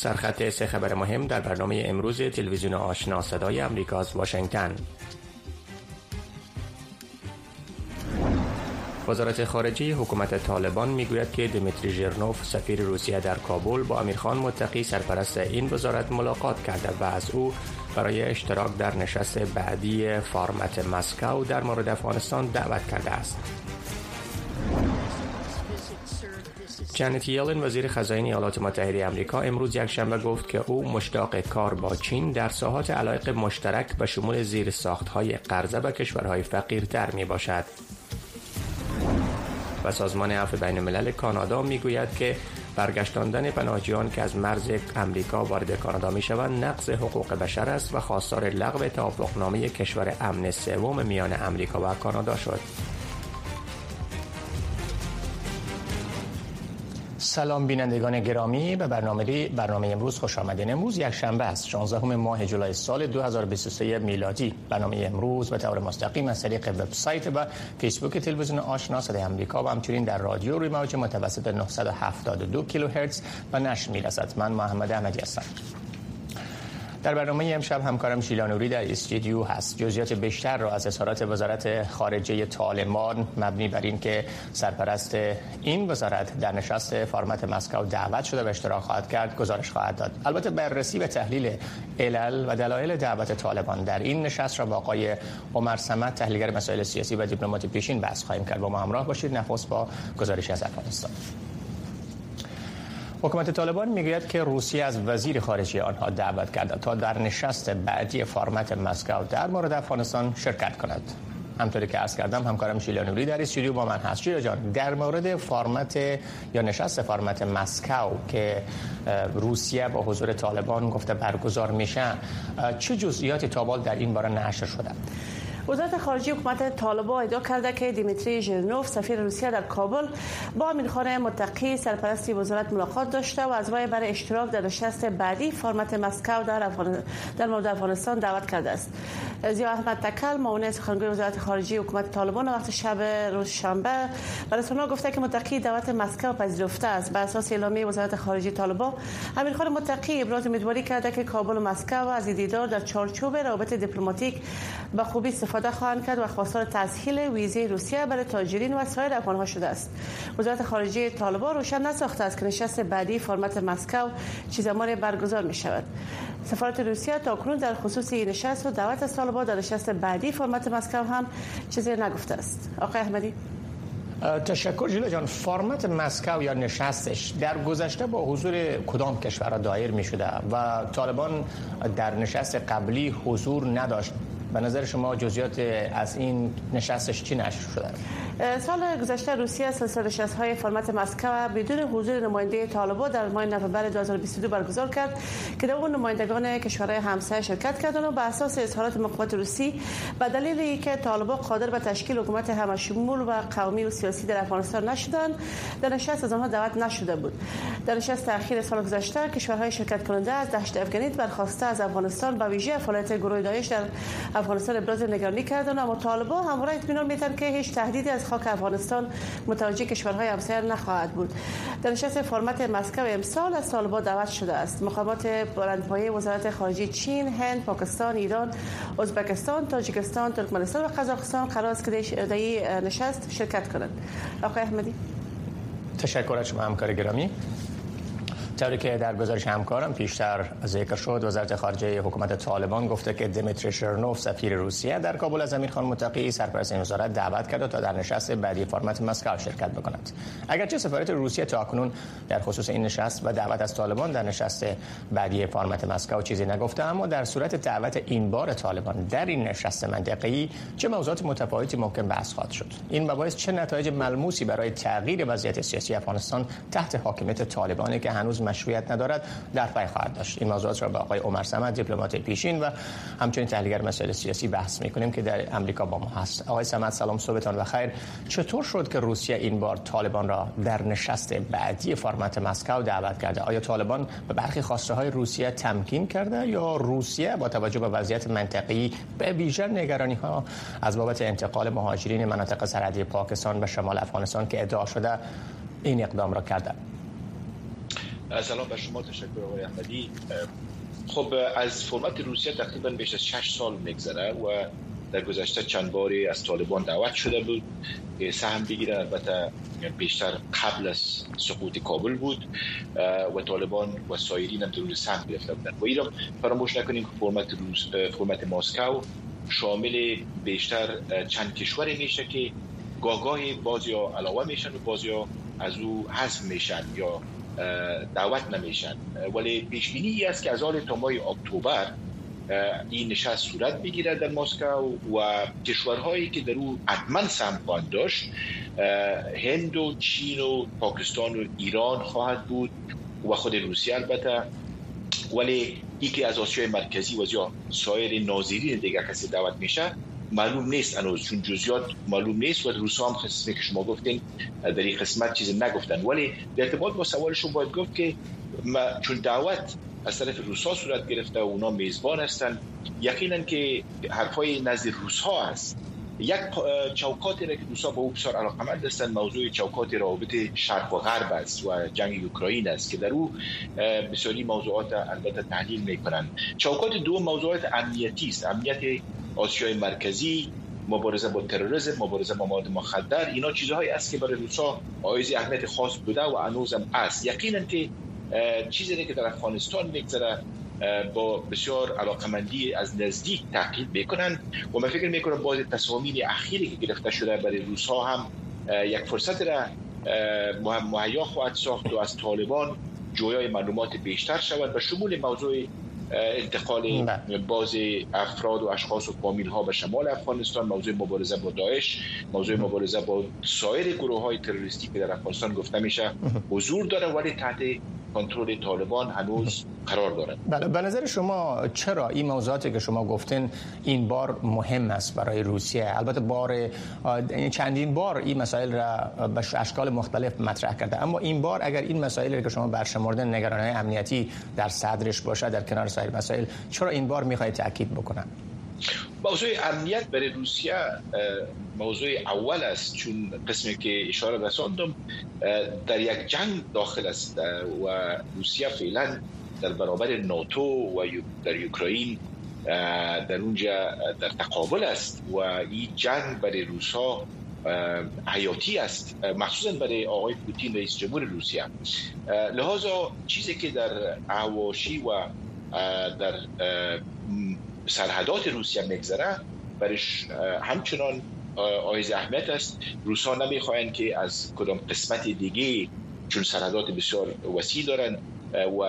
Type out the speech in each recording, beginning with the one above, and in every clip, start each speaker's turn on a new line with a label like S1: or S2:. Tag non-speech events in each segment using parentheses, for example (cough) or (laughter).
S1: سرخط سه خبر مهم در برنامه امروز تلویزیون آشنا صدای امریکا از واشنگتن وزارت خارجه حکومت طالبان می‌گوید که دمیتری ژرنوف سفیر روسیه در کابل با امیرخان متقی سرپرست این وزارت ملاقات کرده و از او برای اشتراک در نشست بعدی فارمت مسکو در مورد افغانستان دعوت کرده است. جنت یلن وزیر خزاین ایالات متحده آمریکا امروز یک شنبه گفت که او مشتاق کار با چین در ساحات علایق مشترک به شمول زیر ساخت های قرضه به کشورهای فقیرتر می باشد. و سازمان عفو بین الملل کانادا می‌گوید که برگشتاندن پناهجویان که از مرز امریکا وارد کانادا می شوند نقض حقوق بشر است و خواستار لغو توافقنامه کشور امن سوم میان امریکا و کانادا شد. سلام بینندگان گرامی به برنامه برنامه امروز خوش آمدین. امروز یک شنبه است 16 ماه جولای سال 2023 میلادی. برنامه امروز به طور مستقیم از طریق وبسایت و فیسبوک تلویزیون آشنا صدای آمریکا و همچنین در رادیو روی موج متوسط 972 کیلوهرتز و نشر می‌رسد. من محمد احمدی هستم. در برنامه امشب همکارم شیلانوری در استودیو هست. جزئیات بیشتر را از اظهارات وزارت خارجه طالبان مبنی بر این که سرپرست این وزارت در نشست فرمت مسکو دعوت شده و اشتراک خواهد کرد گزارش خواهد داد. البته بررسی به تحلیل علل و دلایل دعوت طالبان در این نشست را با آقای عمر سمت تحلیلگر مسائل سیاسی و دیپلمات پیشین بحث خواهیم کرد. با ما همراه باشید. نخست با گزارش از افغانستان. حکومت طالبان می‌گوید که روسیه از وزیر خارجه آنها دعوت کرده تا در نشست بعدی فرمت مسکو در مورد افغانستان شرکت کند. همطوری که عرض کردم همکارم شیلا نوری در استودیو با من هست. شیلا جان در مورد فرمت یا نشست فرمت مسکو که روسیه با حضور طالبان گفته برگزار میشه چه جزئیات تابال در این باره نشر شده؟
S2: وزارت خارجه حکومت طالبان ادعا کرده که دیمیتری ژرنوف سفیر روسیه در کابل با امیرخان متقی سرپرستی وزارت ملاقات داشته و از وی برای اشتراک در نشست بعدی فرمت مسکو در افغان... در مورد افغانستان دعوت کرده است. زیا احمد تکل معاون سخنگوی وزارت خارجه حکومت طالبان وقت شب روز شنبه به رسانه‌ها گفته که متقی دعوت مسکو پذیرفته است. بر اساس اعلامیه وزارت خارجه طالبان امیرخان متقی ابراز امیدواری کرده که کابل و مسکو از دیدار در چارچوب روابط دیپلماتیک به خوبی استفاده خواهند کرد و خواستار تسهیل ویزه روسیه برای تاجرین و سایر افغانها شده است. وزارت خارجه طالبان روشن نساخته است که نشست بعدی فرمت مسکو چه زمان برگزار می شود سفارت روسیه تا کنون در خصوص این نشست و دعوت از طالبان در نشست بعدی فرمت مسکو هم چیزی نگفته است. آقای احمدی.
S1: تشکر جلو جان. فرمت مسکو یا نشستش در گذشته با حضور کدام کشور دایر می شده و طالبان در نشست قبلی حضور نداشت؟ به نظر شما جزئیات از این نشستش چی نشر شده؟
S2: سال گذشته روسیه سلسله های فرمت مسکو بدون حضور نماینده طالبان در ماه نوامبر 2022 برگزار کرد که در اون نمایندگان کشورهای همسایه شرکت کردند و بر اساس اظهارات مقامات روسی به دلیل اینکه طالبان قادر به تشکیل حکومت همشمول و قومی و سیاسی در افغانستان نشدند در نشست از آنها دعوت نشده بود. در نشست اخیر سال گذشته کشورهای شرکت کننده از دشت افغانیت برخواسته از افغانستان به ویژه فعالیت گروه داعش در افغانستان ابراز نگرانی کردند اما طالبان همواره اطمینان میتن که هیچ تهدیدی از خاک افغانستان متوجه کشورهای همسایه نخواهد بود. در نشست فرمت مسکو امسال از طالبان دعوت شده است. مقامات بلندپایه وزارت خارجه چین هند پاکستان ایران ازبکستان تاجیکستان ترکمنستان و قزاقستان قرار است که در نشست شرکت کنند. آقای احمدی.
S1: تشکر از شما همکار گرامی. طوری که در گزارش همکارم پیشتر ذکر شد وزارت خارجه حکومت طالبان گفته که دمیتری شرنوف سفیر روسیه در کابل از امیرخان متقی سرپرست این وزارت دعوت کرده تا در نشست بعدی فرمت مسکو شرکت بکند. اگرچه سفارت روسیه تا کنون در خصوص این نشست و دعوت از طالبان در نشست بعدی فرمت مسکو چیزی نگفته اما در صورت دعوت این بار طالبان در این نشست منطقه‌ای چه موضوعات متفاوتی ممکن بحث خواهد شد؟ این مباحث چه نتایج ملموسی برای تغییر وضعیت سیاسی افغانستان تحت حاکمیت طالبانی که هنوز مشروعیت ندارد در پی خواهد داشت. این موضوعات را با آقای عمر سمد دیپلمات پیشین و همچنین تحلیلگر مسائل سیاسی بحث می‌کنیم که در امریکا با ما هست. آقای سمد سلام صبحتان و خیر چطور شد که روسیه این بار طالبان را در نشست بعدی فرمت مسکو دعوت کرده؟ آیا طالبان به برخی خواسته های روسیه تمکین کرده یا روسیه با توجه به وضعیت منطقی به ویژه نگرانی ها از بابت انتقال مهاجرین مناطق سرحدی پاکستان به شمال افغانستان که ادعا شده این اقدام را کرده؟
S3: سلام بر شما تشکر آقای احمدی. خب از فرمت روسیه تقریبا بیش از 6 سال میگذره و در گذشته چند باری از طالبان دعوت شده بود که سهم بگیره. البته بیشتر قبل از سقوط کابل بود و طالبان و سایرین هم درون سهم گرفته بودن. و ایران فراموش نکنیم که فرمت, روس، فرمت ماسکو شامل بیشتر چند کشوری میشه که گاگاه بعضی ها علاوه میشن و بعضی ها از او حذف میشن یا دعوت نمیشن. ولی پیش بینی است که از حال تا ماه اکتبر این نشست صورت بگیرد در مسکو و کشورهایی که در او حتما سمت داشت هند و چین و پاکستان و ایران خواهد بود و خود روسیه البته. ولی یکی از آسیای مرکزی و یا سایر ناظرین دیگه کسی دعوت میشه معلوم نیست. هنوز چون جزئیات معلوم نیست و روسا هم قسمی که شما گفتین در این قسمت چیزی نگفتن. ولی در ارتباط با سوالشون باید گفت که چون دعوت از طرف روسا صورت گرفته و اونا میزبان هستن یقینا که حرفای نزد روس ها هست. یک چوکاتی را که روسا با او بسیار علاقمند هستند موضوع چوکات رابط شرق و غرب است و جنگ اوکراین است که در او بسیاری موضوعات البته تحلیل می‌کنند. چوکات دو موضوعات امنیتی است. امنیت آسیای مرکزی مبارزه با تروریسم مبارزه با مواد مخدر. اینا چیزهایی است که برای روسا آیز اهمیت خاص بوده و هنوزم است یقینا که چیزی که در افغانستان میگذره با بسیار علاقمندی از نزدیک تحقیق می‌کنن و من فکر می‌کنم باز تصامیم اخیری که گرفته شده برای روسا هم یک فرصت را مهیا خواهد ساخت و از طالبان جویای معلومات بیشتر شود و شمول موضوع انتقال بله. باز افراد و اشخاص و فامیل ها به شمال افغانستان موضوع مبارزه با داعش موضوع مبارزه با سایر گروه های تروریستی که در افغانستان گفته میشه حضور داره ولی تحت کنترل طالبان هنوز قرار دارد.
S1: بله به نظر شما چرا این موضوعاتی که شما گفتین این بار مهم است برای روسیه؟ البته بار چندین بار این مسائل را به اشکال مختلف مطرح کرده. اما این بار اگر این مسائلی که شما برشمردن نگرانی امنیتی در صدرش باشه در کنار سایر مسائل چرا این بار می‌خواهید تاکید بکنن
S3: موضوع امنیت برای روسیه موضوع اول است چون قسمی که اشاره رساندم در یک جنگ داخل است و روسیه فعلا در برابر ناتو و در اوکراین در اونجا در تقابل است و این جنگ برای روسا حیاتی است مخصوصا برای آقای پوتین رئیس جمهور روسیه. لحاظا چیزی که در عواشی و در سرحدات روسیه میگذره. برش همچنان آیز اهمیت است. روسا نمی‌خواهند که از کدام قسمت دیگه چون سرحدات بسیار وسیع دارند و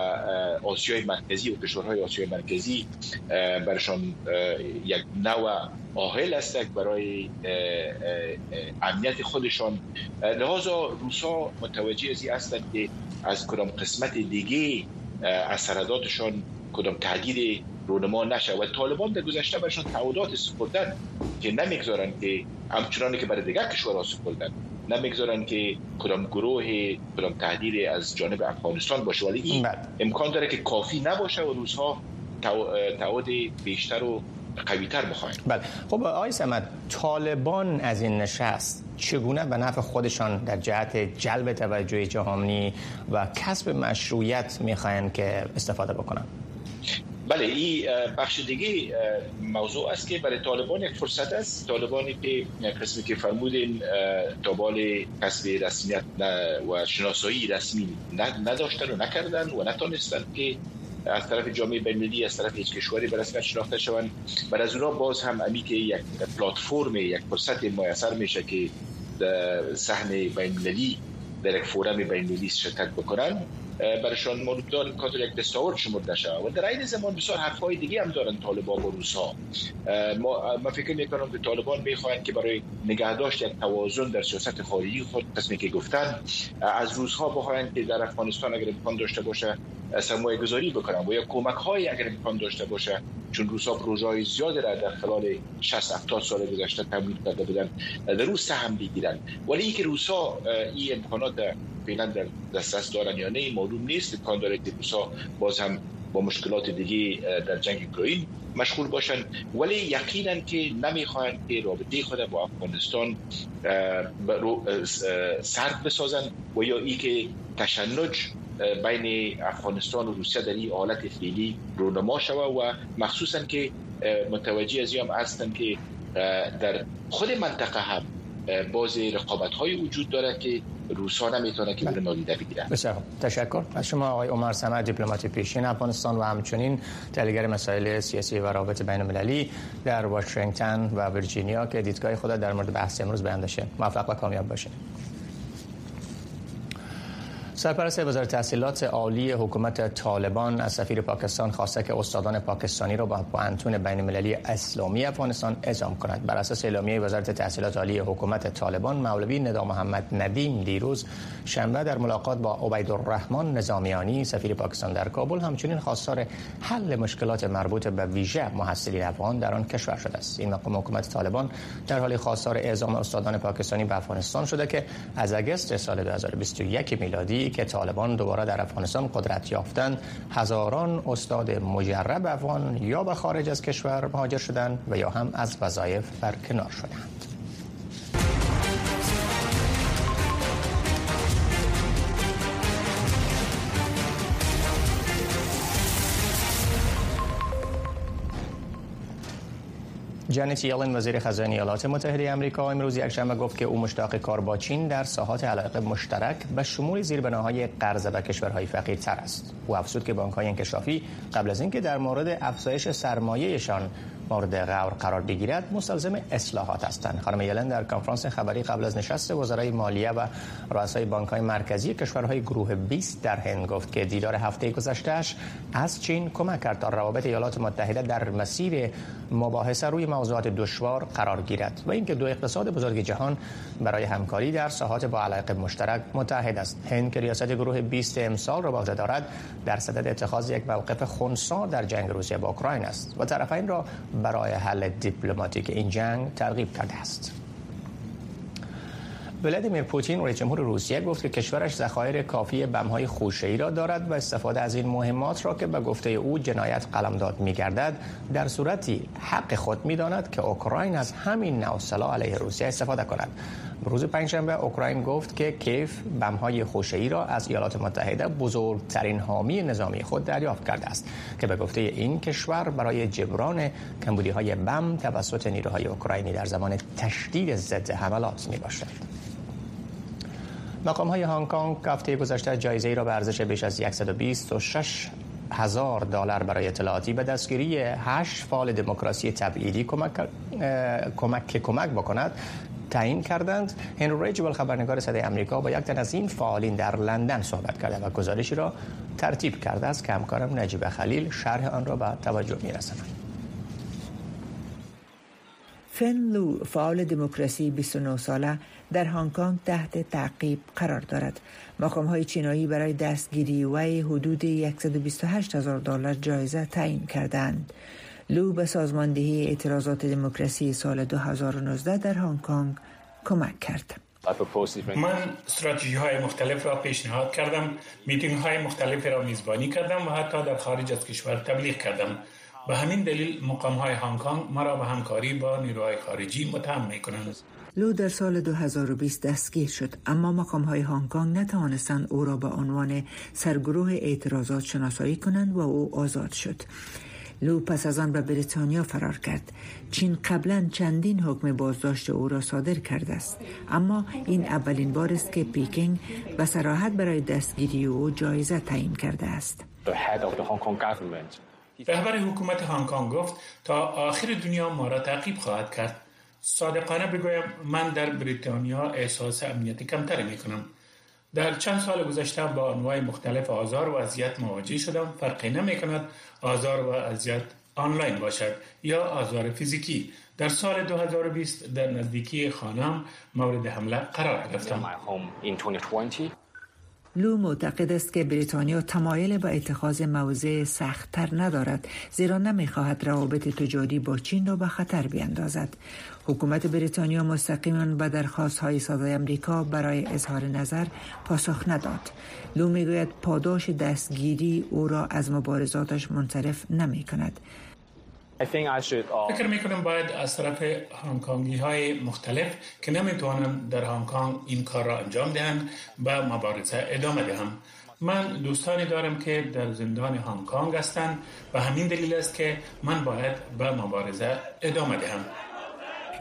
S3: آسیای مرکزی و کشورهای آسیای مرکزی برشان یک نوع آهل است برای امنیت خودشان. لحاظا روسا متوجه ازی هستند که از کدام قسمت دیگه از سرحداتشان کدام تهدید رونما نشه و طالبان در گذشته برشان تعهدات سپردن که نمی‌گذارن که همچنانی که برای دیگر کشورها سپردن. نمی‌گذارن که کدام گروه کدام تهدید از جانب افغانستان باشه. ولی این بله. امکان داره که کافی نباشه و روزها تعهد بیشتر و قویتر بخواهیم
S1: بله. خب آقای سمت طالبان از این نشست چگونه به نفع خودشان در جهت جلب توجه جهانی و کسب مشروعیت می‌خواهند که استفاده بکنن
S3: بله این بخش دیگه موضوع است که برای طالبان یک فرصت است. طالبانی که قسمی که فرمودین دنبال کسب رسمیت و شناسایی رسمی نداشتن و نکردن و نتانستن که از طرف جامعه بین‌المللی از طرف هیچ کشوری به رسمیت شناخته شوند. بر از اونها باز هم امی که یک پلتفرم یک فرصت میسر میشه که صحن بین‌المللی در یک فورم بین‌المللی شرکت بکنن. برشان مورد کادر یک دستاورد شمرده شود. و در این زمان بسیار حرفهای دیگه هم دارن طالبان و روسا ما فکر می‌کنم که طالبان می‌خواهند که برای نگهداشت یک توازن در سیاست خارجی خود قسمی که گفتن از روزها بخواهند که در افغانستان اگر امکان داشته باشه سرمایه گذاری بکنن و یا کمک های اگر امکان داشته باشه. چون روسا پروژه های زیاد را در خلال 60 70 سال گذشته تمویل کرده بودن در روز سهم بگیرن. ولی اینکه روسا این امکانات فعلا در دسترس دارن یا نه معلوم نیست. امکان داره که روسا باز هم با مشکلات دیگه در جنگ اوکراین مشغول باشن. ولی یقینا که نمی‌خواهند که رابطه خود با افغانستان سرد بسازن و یا ای که تشنج بین افغانستان و روسیه در این حالت فعلی رونما شوه و مخصوصا که متوجه از هم هستن که در خود منطقه هم باز رقابت های وجود داره که روسا نمی‌تونه که بله. نادیده بگیرن.
S1: بسیار تشکر. از شما آقای عمر سمد دیپلمات پیشین افغانستان و همچنین تحلیلگر مسائل سیاسی و روابط بین المللی در واشنگتن و ویرجینیا که دیدگاه خود در مورد بحث امروز بیان داشته. موفق و کامیاب باشید سرپرست وزارت تحصیلات عالی حکومت طالبان از سفیر پاکستان خواسته که استادان پاکستانی را با پانتون بین المللی اسلامی افغانستان اعزام کند. بر اساس اعلامیه وزارت تحصیلات عالی حکومت طالبان مولوی ندا محمد ندیم دیروز شنبه در ملاقات با عبیدالرحمن نظامیانی سفیر پاکستان در کابل همچنین خواستار حل مشکلات مربوط به ویژه محصلین افغان در آن کشور شده است. این مقام حکومت طالبان در حال خواستار اعزام استادان پاکستانی به افغانستان شده که از اگست سال 2021 میلادی که طالبان دوباره در افغانستان قدرت یافتند. هزاران استاد مجرب افغان یا به خارج از کشور مهاجر شدند و یا هم از وظایف برکنار شدند. جانت یلن وزیر خزانه ایالات متحده آمریکا امروز یکشنبه گفت که او مشتاق کار با چین در ساحات علاقه مشترک به شمول زیربناهای قرضه به کشورهای فقیرتر است. او افزود که بانک‌های انکشافی قبل از اینکه در مورد افزایش سرمایهشان مورد غور قرار بگیرد مستلزم اصلاحات هستند. خانم یلن در کنفرانس خبری قبل از نشست وزرای مالیه و رؤسای بانک‌های مرکزی کشورهای گروه 20 در هند گفت که دیدار هفته گذشتهش از چین کمک کرد تا روابط ایالات متحده در مسیر مباحثه روی موضوعات دشوار قرار گیرد و اینکه دو اقتصاد بزرگ جهان برای همکاری در ساحات با علاقه مشترک متحد است. هند که ریاست گروه 20 امسال را به عهده دارد در صدد اتخاذ یک موقف خنثی در جنگ روسیه با اوکراین است. و طرفین را برای حل دیپلماتیک این جنگ ترغیب کرده است. ولادیمیر پوتین رئیس جمهور روسیه گفت که کشورش ذخایر کافی بم‌های خوشه‌ای را دارد و استفاده از این مهمات را که به گفته او جنایت قلمداد می‌گردد در صورتی حق خود می‌داند که اوکراین از همین نوع سلاح علیه روسیه استفاده کند روز پنجشنبه اوکراین گفت که کیف بمهای خوشه‌ای را از ایالات متحده بزرگترین حامی نظامی خود دریافت کرده است که به گفته این کشور برای جبران کمبودی های بم توسط نیروهای اوکراینی در زمان تشدید ضد حملات می باشد. مقام های هنگ کنگ هفته گذشته جایزه ای را به ارزش بیش از 126 هزار دلار برای اطلاعاتی به دستگیری هشت فعال دموکراسی تبعیدی کمک کمک کمک بکند تعیین کردند هنری ریجول خبرنگار صدای امریکا با یک تن از این فعالین در لندن صحبت کرده و گزارشی را ترتیب کرده است که همکارم نجیب خلیل شرح آن را به توجه میرساند
S4: فن لو فعال دموکراسی 29 ساله در هنگ کنگ تحت تعقیب قرار دارد. مقام های چینایی برای دستگیری و حدود 128 هزار دلار جایزه تعیین کردند. لو به سازماندهی اعتراضات دموکراسی سال 2019 در هنگ کنگ کمک کرد.
S5: من استراتژی های مختلف را پیشنهاد کردم میتینگ های مختلف را میزبانی کردم و حتی در خارج از کشور تبلیغ کردم. به همین دلیل مقام های هنگ کنگ مرا به همکاری با نیروهای خارجی متهم می کنند
S4: لو در سال 2020 دستگیر شد اما مقام های هنگ کنگ نتوانستند او را به عنوان سرگروه اعتراضات شناسایی کنند و او آزاد شد. لو پس از آن به بریتانیا فرار کرد. چین قبلا چندین حکم بازداشت او را صادر کرده است. اما این اولین بار است که پیکینگ به صراحت برای دستگیری او جایزه تعیین کرده است.
S5: رهبر حکومت هنگ کنگ گفت تا آخر دنیا ما را تعقیب خواهد کرد. صادقانه بگویم من در بریتانیا احساس امنیتی کمتری می کنم در چند سال گذشته با انواع مختلف آزار و اذیت مواجه شدم. فرقی نمی کند آزار و اذیت آنلاین باشد یا آزار فیزیکی. در سال 2020 در نزدیکی خانم مورد حمله قرار گرفتم.
S4: لو معتقد است که بریتانیا تمایل به اتخاذ موضع سختتر ندارد زیرا نمی‌خواهد روابط تجاری با چین را به خطر بیندازد. حکومت بریتانیا مستقیما به درخواست های صدای امریکا برای اظهار نظر پاسخ نداد. لو می‌گوید پاداش دستگیری او را از مبارزاتش منصرف نمی کند
S5: فکر می کنم باید از طرف هانکانگی های مختلف که نمی‌توانند در هانگ این کار را انجام دهند به مبارزه ادامه دهم من دوستانی دارم که در زندان هنگ کنگ هستند و همین دلیل است که من باید به مبارزه ادامه دهم.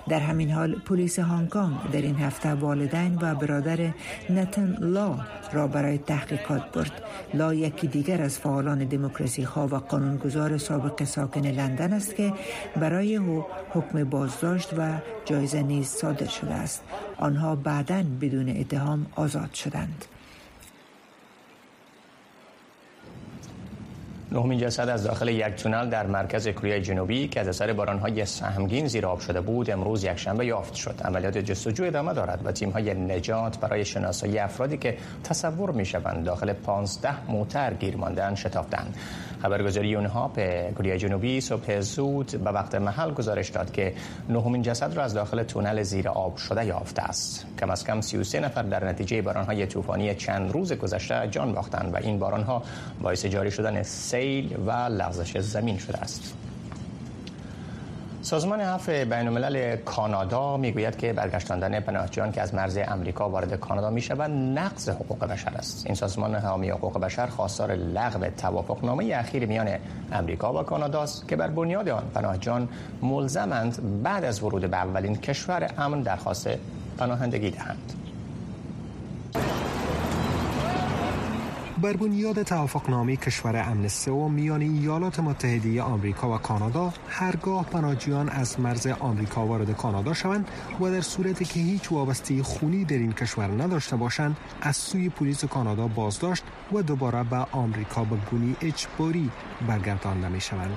S4: در همین حال پلیس هنگ کنگ در این هفته والدین و برادر نتن لا را برای تحقیقات برد. لا یکی دیگر از فعالان دموکراسی ها و قانونگذار سابق ساکن لندن است که برای او حکم بازداشت و جایزه نیز صادر شده است. آنها بعدا بدون اتهام آزاد شدند.
S1: نهمین جسد از داخل یک تونل در مرکز کره جنوبی که از اثر بارانهای سهمگین زیر آب شده بود امروز یکشنبه یافت شد. عملیات جستجو ادامه دارد و تیم‌های نجات برای شناسایی افرادی که تصور می‌شوند داخل 15 موتر گیر ماندن شتافتند. خبرگزاری اونها به کره جنوبی صبح زود به وقت محل گزارش داد که نهمین جسد را از داخل تونل زیر آب شده یافته است. کم از کم 33 نفر در نتیجه بارانهای طوفانی چند روز گذشته جان باختند و این بارانها باعث جاری شدن سیل و لغزش زمین شده است. سازمان عفو بین الملل کانادا می‌گوید که برگشتاندن پناهجویان که از مرز امریکا وارد کانادا می‌شوند نقض حقوق بشر است. این سازمان حامی حقوق بشر خواستار لغو توافقنامه اخیر میان امریکا و کانادا است که بر بنیاد آن پناهجویان ملزمند بعد از ورود به اولین کشور امن درخواست پناهندگی دهند.
S6: بر بنیاد توافقنامه کشور امن سوم میان ایالات متحده آمریکا و کانادا هرگاه پناهجویان از مرز آمریکا وارد کانادا شوند و در صورتی که هیچ وابسته خونی در این کشور نداشته باشند از سوی پلیس کانادا بازداشت و دوباره به آمریکا به گونی اجباری برگردانده می شوند.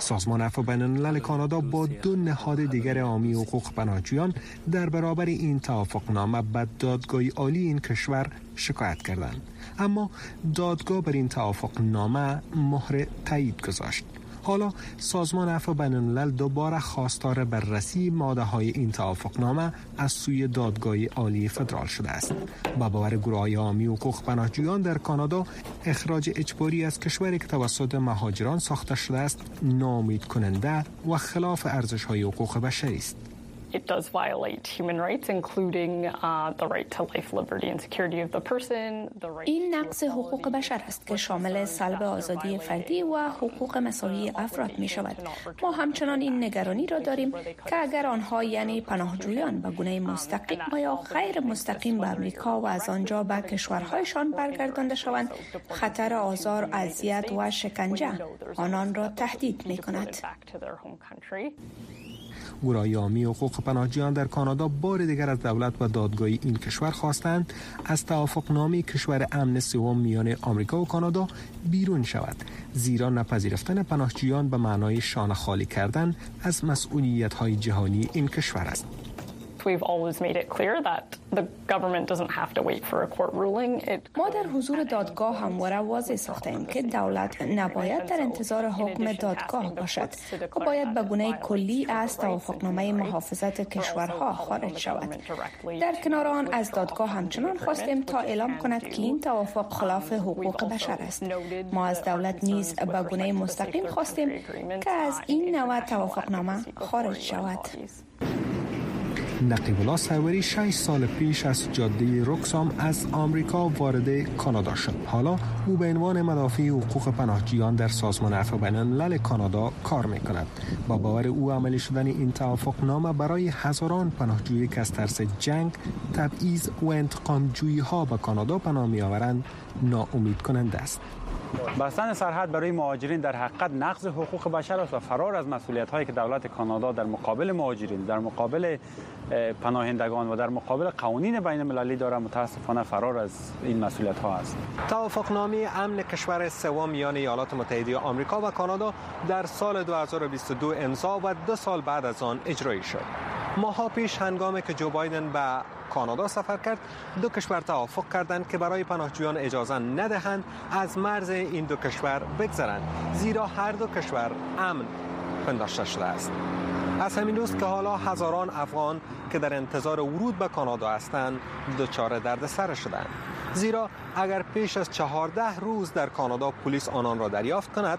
S6: سازمان عفو بین الملل کانادا با دو نهاد دیگر عامی حقوق پناهجویان در برابر این توافقنامه به دادگاه عالی این کشور شکایت کردند. اما دادگاه بر این توافقنامه مهر تایید گذاشت. حالا سازمان عفو بین الملل دوباره خواستار بررسی ماده های این توافقنامه از سوی دادگاه عالی فدرال شده است. با باور گروه های عامی حقوق پناهجویان در کانادا اخراج اجباری از کشوری که توسط مهاجران ساخته شده است نامید کننده و خلاف ارزش های حقوق بشری است.
S7: It does violate human rights, including uh, the right to life, liberty and security of the person. The right
S8: این نقض حقوق بشر است که شامل سلب آزادی فردی و حقوق مساوی افراد می شود. ما همچنان این نگرانی را داریم که اگر آنها یعنی پناهجویان به گونه مستقیم و یا غیر مستقیم به امریکا و از آنجا به کشورهایشان برگردانده شوند خطر آزار اذیت و شکنجه آنان را تهدید می کند.
S6: گروه عامی حقوق پناهجویان در کانادا بار دیگر از دولت و دادگاه این کشور خواستند از توافقنامه کشور امن سوم میان آمریکا و کانادا بیرون شود. زیرا نپذیرفتن پناهجویان به معنای شانه خالی کردن از مسئولیت های جهانی این کشور است.
S8: ما در حضور دادگاه همواره واضح ساختیم که دولت نباید در انتظار حکم دادگاه باشد و باید به گونه کلی از توافقنامه محافظت کشورها خارج شود. در کنار آن از دادگاه همچنان خواستیم تا اعلام کند که این توافق خلاف حقوق بشر است. ما از دولت نیز به گونه مستقیم خواستیم که از این نوع توافقنامه خارج شود.
S6: نقیب الله سروری 6 سال پیش از جاده رکسام از آمریکا وارد کانادا شد. حالا او به عنوان مدافع حقوق پناهجویان در سازمان عفو بین الملل کانادا کار می کند. با باور او عملی شدن این توافقنامه برای هزاران پناهجویی که از ترس جنگ، تبعیض و انتقام جویی ها به کانادا پناه می آورند ناامید کننده است.
S9: بستن سرحد برای مهاجرین در حقیقت نقض حقوق بشر است و فرار از مسئولیت هایی که دولت کانادا در مقابل مهاجرین در مقابل پناهندگان و در مقابل قوانین بین المللی داره متاسفانه فرار از این مسئولیت ها است.
S6: توافقنامه امن کشور سوم میان ایالات متحده آمریکا و کانادا در سال 2022 امضا و دو سال بعد از آن اجرایی شد. ماها پیش هنگامی که جو بایدن به کانادا سفر کرد دو کشور توافق کردند که برای پناهجویان اجازه ندهند از مرز این دو کشور بگذرند زیرا هر دو کشور امن پنداشته شده است. از همین روز که حالا هزاران افغان که در انتظار ورود به کانادا هستند دچار دردسر شدند. زیرا اگر پیش از چهارده روز در کانادا پلیس آنان را دریافت کند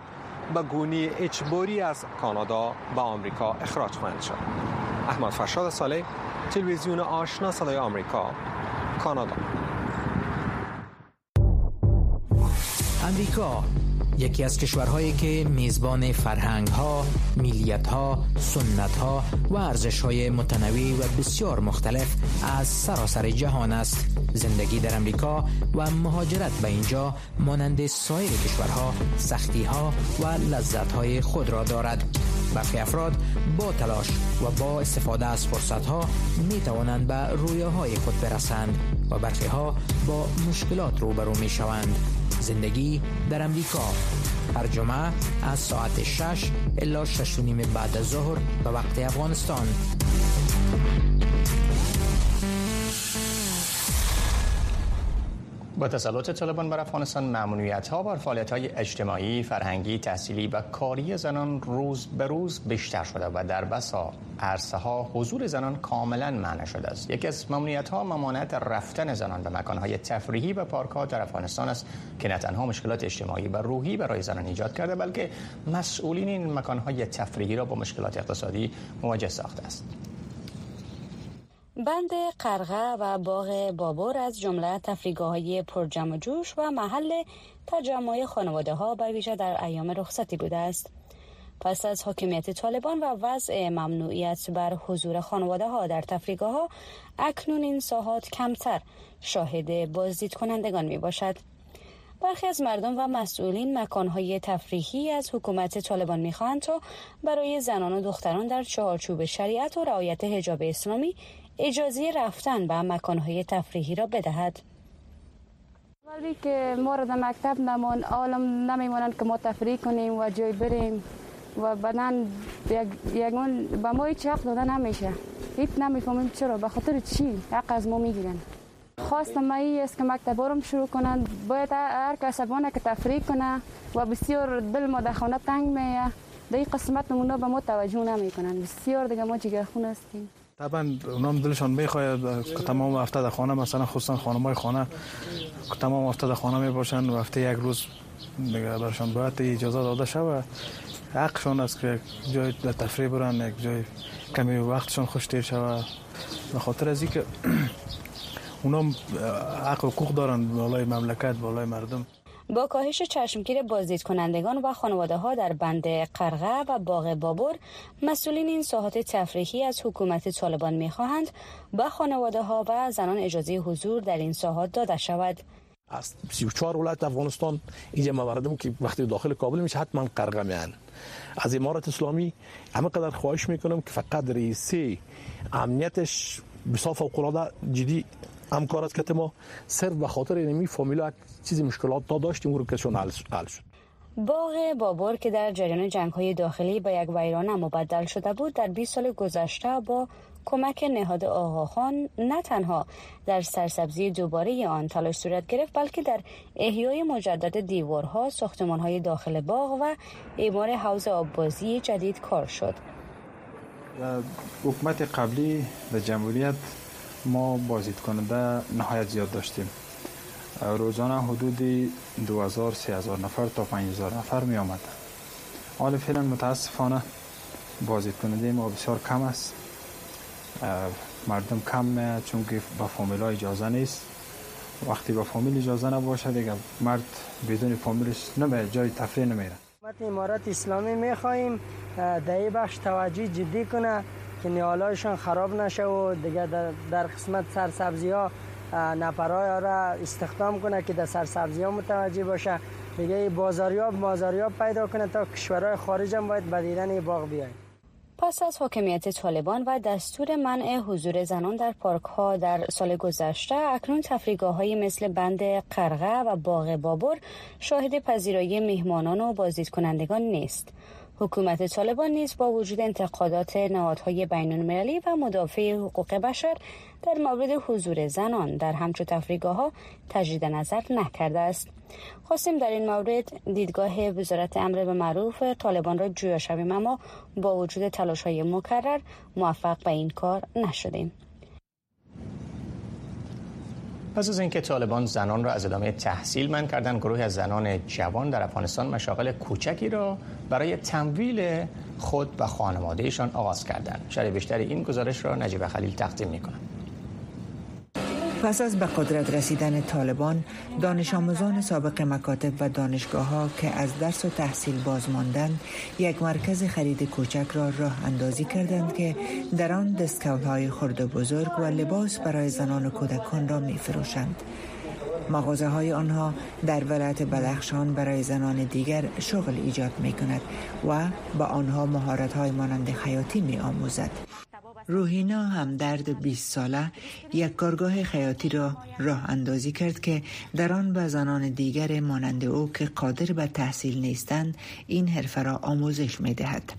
S6: به گونی اجباری از کانادا به آمریکا اخراج خواهند شد. احمد فرشاد صالح تلویزیون آشنا صدای آمریکا کانادا
S10: امریکا یکی از کشورهایی که میزبان فرهنگ ها، میلیت ها، سنت ها و ارزش های متنوع و بسیار مختلف از سراسر جهان است. زندگی در امریکا و مهاجرت به اینجا مانند سایر کشورها سختی ها و لذت های خود را دارد. برخی افراد با تلاش و با استفاده از فرصت ها می توانند به رویاهای خود برسند و برخی ها با مشکلات روبرو می شوند. زندگی در امریکا هر جمعه از ساعت 6 الا 6 نیم بعد از ظهر به وقت افغانستان
S1: با تسلط طالبان بر افغانستان ممنوعیت ها بر فعالیت های اجتماعی، فرهنگی، تحصیلی و کاری زنان روز به روز بیشتر شده و در بسا عرصه ها حضور زنان کاملا معنی شده است. یکی از ممنوعیت ها ممانعت رفتن زنان به مکان های تفریحی و پارک ها در افغانستان است که نه تنها مشکلات اجتماعی و روحی برای زنان ایجاد کرده بلکه مسئولین این مکان های تفریحی را با مشکلات اقتصادی مواجه ساخته است.
S11: بند قرغه و باغ بابور از جمله تفریگاه های پرجم و جوش و محل تجمع خانواده ها به ویژه در ایام رخصتی بوده است. پس از حاکمیت طالبان و وضع ممنوعیت بر حضور خانواده ها در تفریگاه ها اکنون این ساحات کمتر شاهد بازدید کنندگان می باشد. برخی از مردم و مسئولین مکانهای تفریحی از حکومت طالبان می‌خواهند تا برای زنان و دختران در چهارچوب شریعت و رعایت حجاب اسلامی اجازه رفتن به مکانهای تفریحی را بدهد.
S12: ولی که در مکتب نمان عالم نمیمانند که ما تفریح کنیم و جای بریم و بدن یکون به ما هیچ حق داده نمیشه. هیچ نمی‌فهمیم چرا به خاطر چی؟ حق از ما می‌گیرن. خواستم ما است که مکتب رو شروع کنن. باید هر کس که تفریح کنه و بسیار دل ما در خانه تنگ میه این قسمت نمونه به ما توجه نمی کنن بسیار دیگه ما جگرخون هستیم.
S13: طبعا اونام دلشان می‌خواد که تمام هفته در خانه مثلا خصوصا خانمای خانه که تمام هفته در خانه می باشن و هفته یک روز برشان باید اجازه داده شود. حقشان است که جای تفریح برن یک جای کمی وقتشان خوش تیر شود. به خاطر از اینکه (clears throat) اونام حق حقوق دارن بالای مملکت بالای مردم.
S11: با کاهش چشمگیر بازدید کنندگان و خانواده ها در بند قرغه و باغ بابور مسئولین این ساحات تفریحی از حکومت طالبان می خواهند با خانواده ها و زنان اجازه حضور در این ساحات داده شود.
S14: از 34 ولایت افغانستان اینجا مردم که وقتی داخل کابل میشه حتما قرغه میان. از امارت اسلامی همه قدر خواهش می‌کنم که فقط رئیسی امنیتش بساف فوق جدی همکار است که ما صرف به خاطر اینمی فامیلا چیزی مشکلات تا داشتیم رو کشون حل شد
S11: باغ بابر که در جریان جنگ های داخلی به یک ویرانه مبدل شده بود در 20 سال گذشته با کمک نهاد آقاخان نه تنها در سرسبزی دوباره آن تلاش صورت گرفت بلکه در احیای مجدد دیوارها های داخل باغ و اعمار حوض آببازی جدید کار شد.
S13: حکومت قبلی در جمهوریت ما بازدید کننده نهایت زیاد داشتیم. روزانه حدود 2000 3000 نفر تا 5000 نفر می آمد. حال فعلا متاسفانه بازدید کننده ما بسیار کم است. مردم کم میاد چون که با فامیل اجازه نیست. وقتی با فامیل اجازه نباشه دیگه مرد بدون فامیلش نمیره جای تفریح نمیره.
S15: امارات اسلامی می‌خواهیم در بخش توجه جدی کنه. که نیالایشان خراب نشه و دیگه در, در قسمت سرسبزی ها نفرای را استخدام کنه که در سرسبزی ها متوجه باشه. دیگه بازاریاب بازاریاب پیدا کنه تا کشورهای خارج هم باید به دیدن باغ بیاید
S11: پس از حاکمیت طالبان و دستور منع حضور زنان در پارک ها در سال گذشته اکنون تفریگاه های مثل بند قرغه و باغ بابر شاهد پذیرایی مهمانان و بازدید کنندگان نیست. حکومت طالبان نیز با وجود انتقادات نهادهای بین المللی و مدافع حقوق بشر در مورد حضور زنان در همچو تفریگاه ها تجدید نظر نکرده است. خواستیم در این مورد دیدگاه وزارت امر به معروف طالبان را جویا شویم اما با وجود تلاش های مکرر موفق به این کار نشدیم.
S1: پس از اینکه طالبان زنان را از ادامه تحصیل من کردن گروه از زنان جوان در افغانستان مشاغل کوچکی را برای تمویل خود و خانوادهشان آغاز کردند. شرح بیشتر این گزارش را نجیب خلیل تقدیم می
S4: پس از به قدرت رسیدن طالبان دانش آموزان سابق مکاتب و دانشگاه ها که از درس و تحصیل باز ماندند یک مرکز خرید کوچک را راه اندازی کردند که در آن دستکول های خرد و بزرگ و لباس برای زنان و کودکان را می فروشند. مغازه های آنها در ولایت بدخشان برای زنان دیگر شغل ایجاد می کند و با آنها مهارت های مانند خیاطی می آموزد. روحینا همدرد 20 ساله یک کارگاه خیاطی را راه اندازی کرد که در آن به زنان دیگر مانند او که قادر به تحصیل نیستند این حرفه را آموزش می دهد.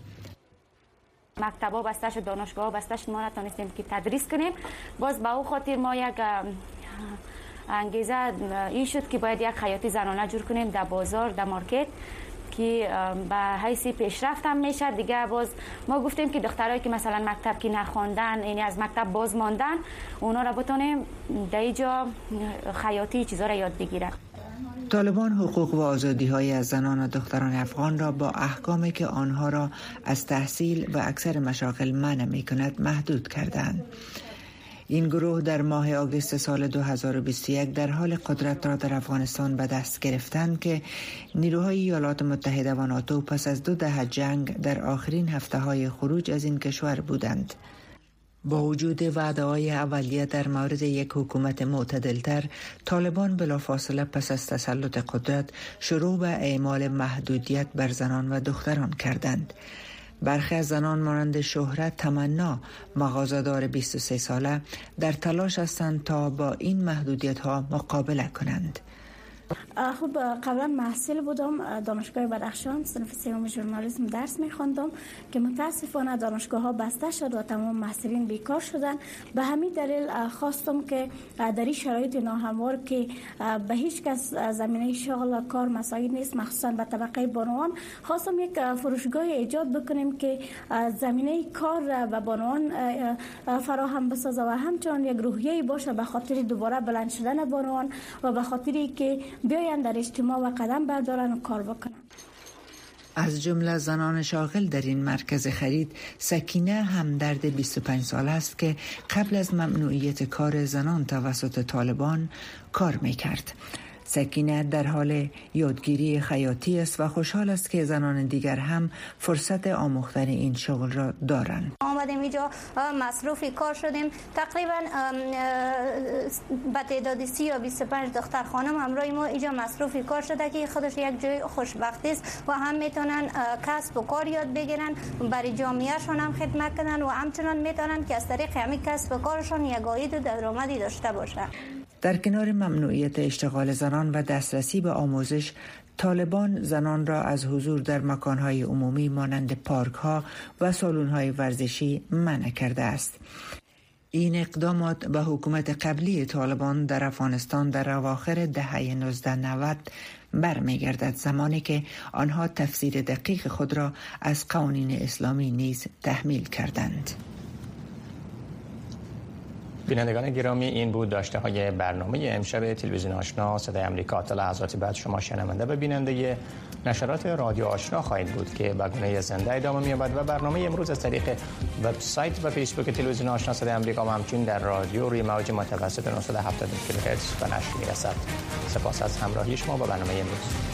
S16: مکتبا بستش دانشگاه بستش ما نتونستیم که تدریس کنیم باز به او خاطر ما یک انگیزه این شد که باید یک خیاطی زنانه جور کنیم در بازار در مارکت که به پیشرفت هم میشه دیگه باز ما گفتیم که دخترایی که مثلا مکتب که نخواندن یعنی از مکتب باز ماندن اونا را بتونیم در اینجا خیاطی چیزا را یاد بگیرن
S4: طالبان حقوق و آزادی های از زنان و دختران افغان را با احکامی که آنها را از تحصیل و اکثر مشاغل منع می کند محدود کردند. این گروه در ماه آگوست سال 2021 در حال قدرت را در افغانستان به دست گرفتند که نیروهای ایالات متحده و ناتو پس از دو دهه جنگ در آخرین هفته های خروج از این کشور بودند. با وجود وعده های اولیه در مورد یک حکومت معتدلتر طالبان بلافاصله پس از تسلط قدرت شروع به اعمال محدودیت بر زنان و دختران کردند برخی از زنان مانند شهرت تمنا مغازدار 23 ساله در تلاش هستند تا با این محدودیت ها مقابله کنند.
S17: خب قبلا محصل بودم دانشگاه بدخشان صنف سوم ژورنالیسم درس میخواندم که متاسفانه دانشگاه ها بسته شد و تمام محصلین بیکار شدن. به همین دلیل خواستم که در این شرایط ناهموار که به هیچ کس زمینه شغل کار مساعد نیست مخصوصا به طبقه بانوان خواستم یک فروشگاه ایجاد بکنیم که زمینه کار به بانوان فراهم بسازه و همچنان یک روحیه باشه به خاطر دوباره بلند شدن بانوان و به خاطری که بیاین در اجتماع و قدم بردارن و کار بکنن
S4: از جمله زنان شاغل در این مرکز خرید سکینه همدرد 25 سال است که قبل از ممنوعیت کار زنان توسط طالبان کار می کرد. سکینه در حال یادگیری خیاطی است و خوشحال است که زنان دیگر هم فرصت آموختن این شغل را دارند.
S18: آمدیم اینجا مصروفی کار شدیم تقریبا به تعداد سی یا 25 دختر خانم همراه ما اینجا مصروفی کار شده که خودش یک جای خوشبختی است و هم می‌تونن کسب و کار یاد بگیرن برای جامعهشان هم خدمت کنن و همچنان می‌تونن که از طریق همین کسب و کارشان یک عاید و درآمدی داشته باشن
S4: در کنار ممنوعیت اشتغال زنان و دسترسی به آموزش طالبان زنان را از حضور در مکانهای عمومی مانند پارک ها و سالون های ورزشی منع کرده است. این اقدامات به حکومت قبلی طالبان در افغانستان در اواخر دهه 1990 برمیگردد زمانی که آنها تفسیر دقیق خود را از قوانین اسلامی نیز تحمیل کردند.
S1: بینندگان گرامی این بود داشته های برنامه امشب تلویزیون آشنا صدای امریکا تا لحظاتی بعد شما شنونده و بیننده نشرات رادیو آشنا خواهید بود که به گونه زنده ادامه می‌یابد و برنامه امروز از طریق وبسایت و فیسبوک تلویزیون آشنا صدای امریکا و همچنین در رادیو روی موج متوسط 970 کیلوهرتز به نشر می‌رسد. سپاس از همراهی شما با برنامه امروز.